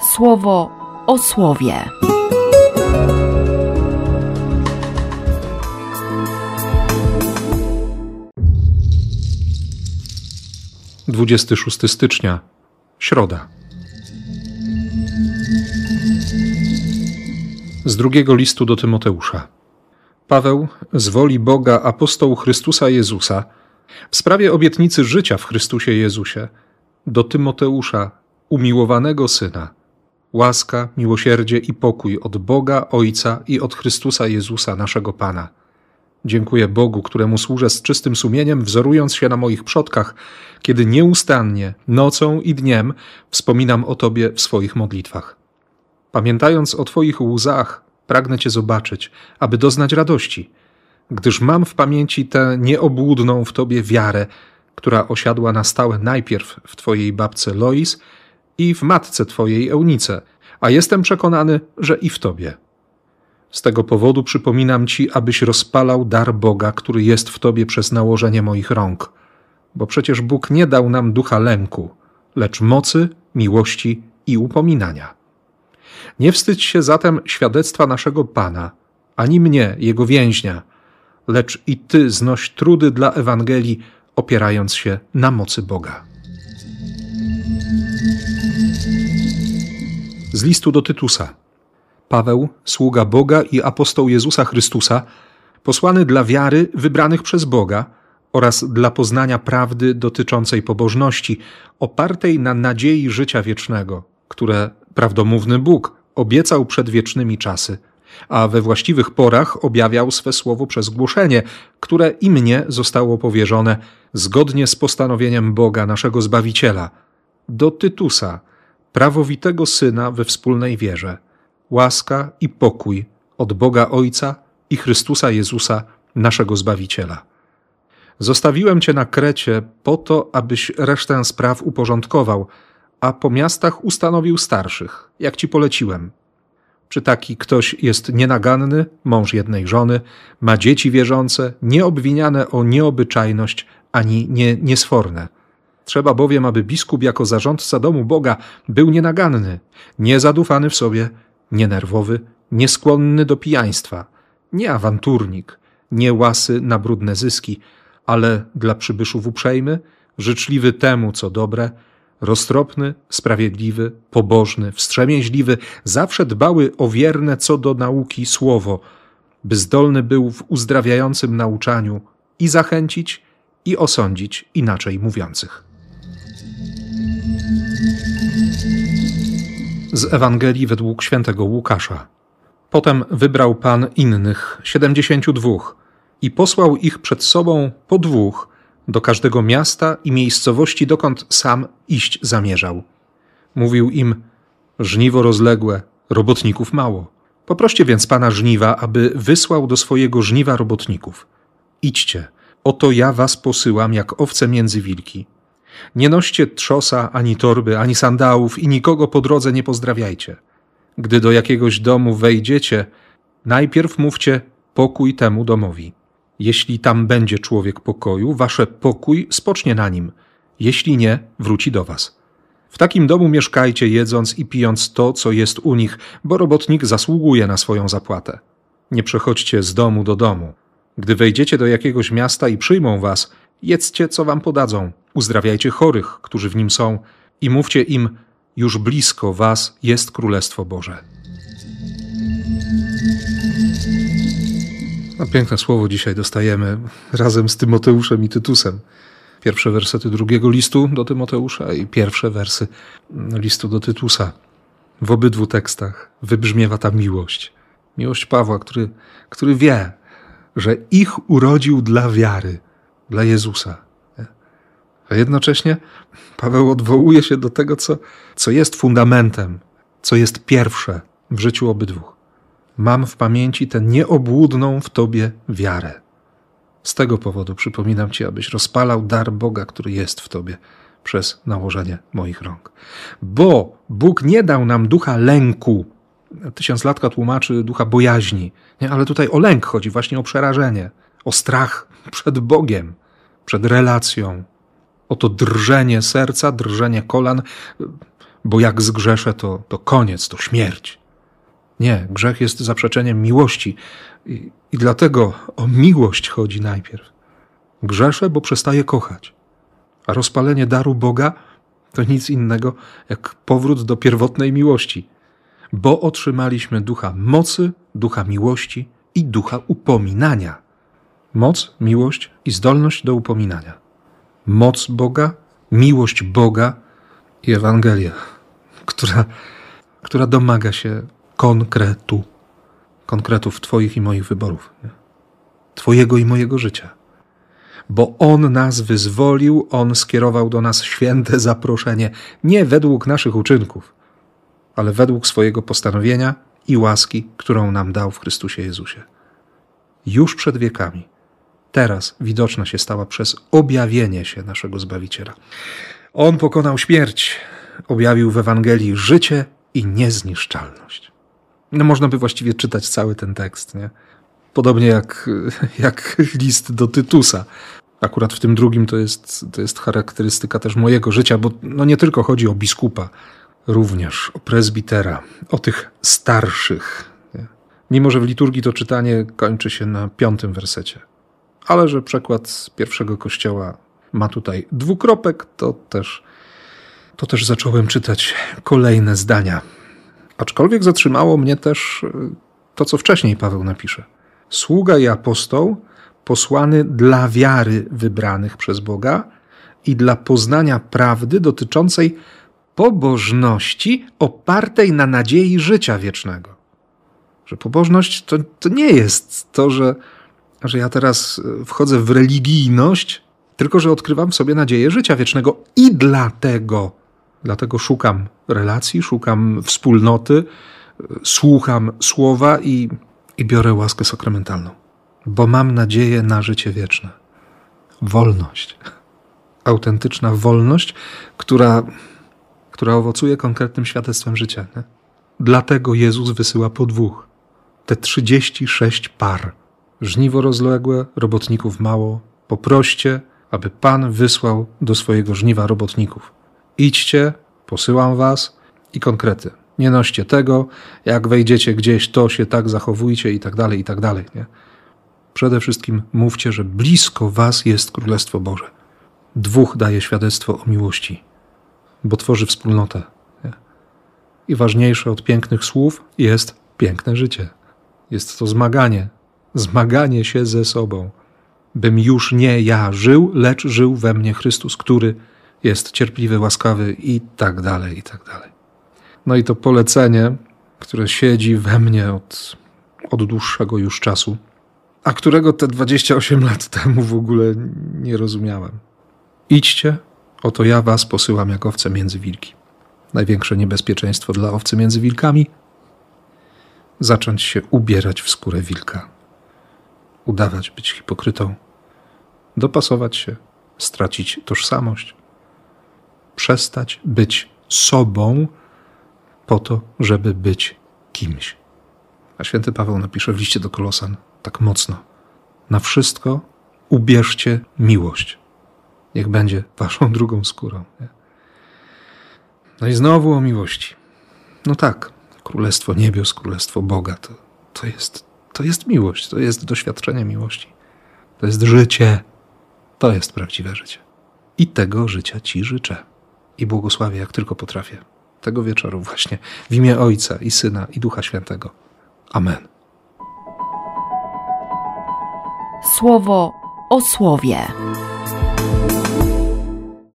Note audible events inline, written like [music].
słowo o słowie. Dwudziesty szósty stycznia, środa. Z drugiego listu do Tymoteusza. Paweł, z woli Boga apostoł Chrystusa Jezusa, w sprawie obietnicy życia w Chrystusie Jezusie, do Tymoteusza, umiłowanego syna, łaska, miłosierdzie i pokój od Boga Ojca i od Chrystusa Jezusa, naszego Pana. Dziękuję Bogu, któremu służę z czystym sumieniem, wzorując się na moich przodkach, kiedy nieustannie, nocą i dniem wspominam o Tobie w swoich modlitwach. Pamiętając o Twoich łzach, pragnę Cię zobaczyć, aby doznać radości, gdyż mam w pamięci tę nieobłudną w Tobie wiarę, która osiadła na stałe najpierw w Twojej babce Lois i w matce Twojej Eunice, a jestem przekonany, że i w Tobie. Z tego powodu przypominam Ci, abyś rozpalał dar Boga, który jest w Tobie przez nałożenie moich rąk. Bo przecież Bóg nie dał nam ducha lęku, lecz mocy, miłości i upominania. Nie wstydź się zatem świadectwa naszego Pana, ani mnie, jego więźnia, lecz i Ty znoś trudy dla Ewangelii, opierając się na mocy Boga. Z listu do Tytusa. Paweł, sługa Boga i apostoł Jezusa Chrystusa, posłany dla wiary wybranych przez Boga oraz dla poznania prawdy dotyczącej pobożności, opartej na nadziei życia wiecznego, które prawdomówny Bóg obiecał przed wiecznymi czasy, a we właściwych porach objawiał swe słowo przez głoszenie, które i mnie zostało powierzone zgodnie z postanowieniem Boga, naszego Zbawiciela, do Tytusa, prawowitego syna we wspólnej wierze. Łaska i pokój od Boga Ojca i Chrystusa Jezusa, naszego Zbawiciela. Zostawiłem Cię na Krecie po to, abyś resztę spraw uporządkował, a po miastach ustanowił starszych, jak Ci poleciłem. Czy taki ktoś jest nienaganny, mąż jednej żony, ma dzieci wierzące, nieobwiniane o nieobyczajność ani nie, niesforne – Trzeba bowiem, aby biskup jako zarządca domu Boga był nienaganny, niezadufany w sobie, nienerwowy, nieskłonny do pijaństwa, nie awanturnik, nie łasy na brudne zyski, ale dla przybyszów uprzejmy, życzliwy temu, co dobre, roztropny, sprawiedliwy, pobożny, wstrzemięźliwy, zawsze dbały o wierne co do nauki słowo, by zdolny był w uzdrawiającym nauczaniu i zachęcić, i osądzić inaczej mówiących. Z Ewangelii według świętego Łukasza. Potem wybrał Pan innych, siedemdziesięciu dwóch, i posłał ich przed sobą po dwóch do każdego miasta i miejscowości, dokąd sam iść zamierzał. Mówił im: Żniwo rozległe, robotników mało. Poproście więc Pana żniwa, aby wysłał do swojego żniwa robotników. Idźcie, oto ja was posyłam jak owce między wilki. Nie noście trzosa, ani torby, ani sandałów i nikogo po drodze nie pozdrawiajcie. Gdy do jakiegoś domu wejdziecie, najpierw mówcie pokój temu domowi. Jeśli tam będzie człowiek pokoju, wasze pokój spocznie na nim. Jeśli nie, wróci do was. W takim domu mieszkajcie, jedząc i pijąc to, co jest u nich, bo robotnik zasługuje na swoją zapłatę. Nie przechodźcie z domu do domu. Gdy wejdziecie do jakiegoś miasta i przyjmą was, jedzcie, co wam podadzą, uzdrawiajcie chorych, którzy w nim są, i mówcie im: Już blisko was jest Królestwo Boże. No, piękne słowo dzisiaj dostajemy razem z Tymoteuszem i Tytusem. Pierwsze wersety drugiego listu do Tymoteusza i pierwsze wersy listu do Tytusa. W obydwu tekstach wybrzmiewa ta miłość. Miłość Pawła, który, który wie, że ich urodził dla wiary, dla Jezusa. A jednocześnie Paweł odwołuje się do tego, co, co jest fundamentem, co jest pierwsze w życiu obydwu. Mam w pamięci tę nieobłudną w Tobie wiarę. Z tego powodu przypominam Ci, abyś rozpalał dar Boga, który jest w Tobie przez nałożenie moich rąk. Bo Bóg nie dał nam ducha lęku. Tysiąclatka tłumaczy ducha bojaźni, nie? ale tutaj o lęk chodzi, właśnie o przerażenie, o strach przed Bogiem, przed relacją, o to drżenie serca, drżenie kolan. bo jak zgrzeszę, to, to koniec, to śmierć. Nie, grzech jest zaprzeczeniem miłości i, i dlatego o miłość chodzi najpierw. Grzeszę, bo przestaję kochać, a rozpalenie daru Boga to nic innego jak powrót do pierwotnej miłości, bo otrzymaliśmy ducha mocy, ducha miłości i ducha upominania. Moc, miłość i zdolność do upominania. Moc Boga, miłość Boga i Ewangelia, która, która domaga się konkretu, konkretów Twoich i moich wyborów, nie? Twojego i mojego życia. Bo On nas wyzwolił, On skierował do nas święte [laughs] zaproszenie, nie według naszych uczynków, ale według swojego postanowienia i łaski, którą nam dał w Chrystusie Jezusie. Już przed wiekami, teraz widoczna się stała przez objawienie się naszego Zbawiciela. On pokonał śmierć, objawił w Ewangelii życie i niezniszczalność. No można by właściwie czytać cały ten tekst, nie? Podobnie jak, [laughs] jak list do Tytusa. Akurat w tym drugim to jest, to jest charakterystyka też mojego życia, bo no nie tylko chodzi o biskupa, również o prezbitera, o tych starszych. Nie? Mimo, że w liturgii to czytanie kończy się na piątym wersecie. Ale że przekład z pierwszego kościoła ma tutaj dwukropek, to też, to też zacząłem czytać kolejne zdania. Aczkolwiek zatrzymało mnie też y, to, co wcześniej Paweł napisze. Sługa i apostoł posłany dla wiary wybranych przez Boga i dla poznania prawdy dotyczącej pobożności opartej na nadziei życia wiecznego. Że pobożność to, to nie jest to, że, że ja teraz wchodzę w religijność, tylko że odkrywam w sobie nadzieję życia wiecznego i dlatego, dlatego szukam relacji, szukam wspólnoty, słucham słowa i, i biorę łaskę sakramentalną, bo mam nadzieję na życie wieczne. Wolność. Autentyczna wolność, która która owocuje konkretnym świadectwem życia. Nie? Dlatego Jezus wysyła po dwóch. Te 36 par. Żniwo rozległe, robotników mało. Poproście, aby Pan wysłał do swojego żniwa robotników. Idźcie, posyłam was i konkrety. Nie noście tego, jak wejdziecie gdzieś, to się tak zachowujcie i tak dalej, i tak dalej. Nie? Przede wszystkim mówcie, że blisko was jest Królestwo Boże. Dwóch daje świadectwo o miłości bo tworzy wspólnotę. Nie? I ważniejsze od pięknych słów jest piękne życie. Jest to zmaganie, zmaganie się ze sobą, bym już nie ja żył, lecz żył we mnie Chrystus, który jest cierpliwy, łaskawy i tak dalej, i tak dalej. No i to polecenie, które siedzi we mnie od, od dłuższego już czasu, a którego te 28 lat [laughs] temu w ogóle nie rozumiałem. Idźcie Oto ja was posyłam jak owce między wilki. Największe niebezpieczeństwo dla owcy między wilkami? Zacząć się ubierać w skórę wilka. Udawać być hipokrytą. Dopasować się, stracić tożsamość. Przestać być sobą po to, żeby być kimś. A święty Paweł napisze w liście do Kolosan tak mocno. Na wszystko ubierzcie miłość niech będzie waszą [laughs] drugą skórą. Nie? No i znowu o miłości. No tak, Królestwo Niebios, Królestwo Boga to, to, jest, to jest miłość, to jest doświadczenie miłości. To jest życie. To jest prawdziwe życie. I tego życia Ci życzę. I błogosławię, jak tylko potrafię. Tego wieczoru właśnie. W imię Ojca i Syna i Ducha Świętego. Amen. Słowo o słowie.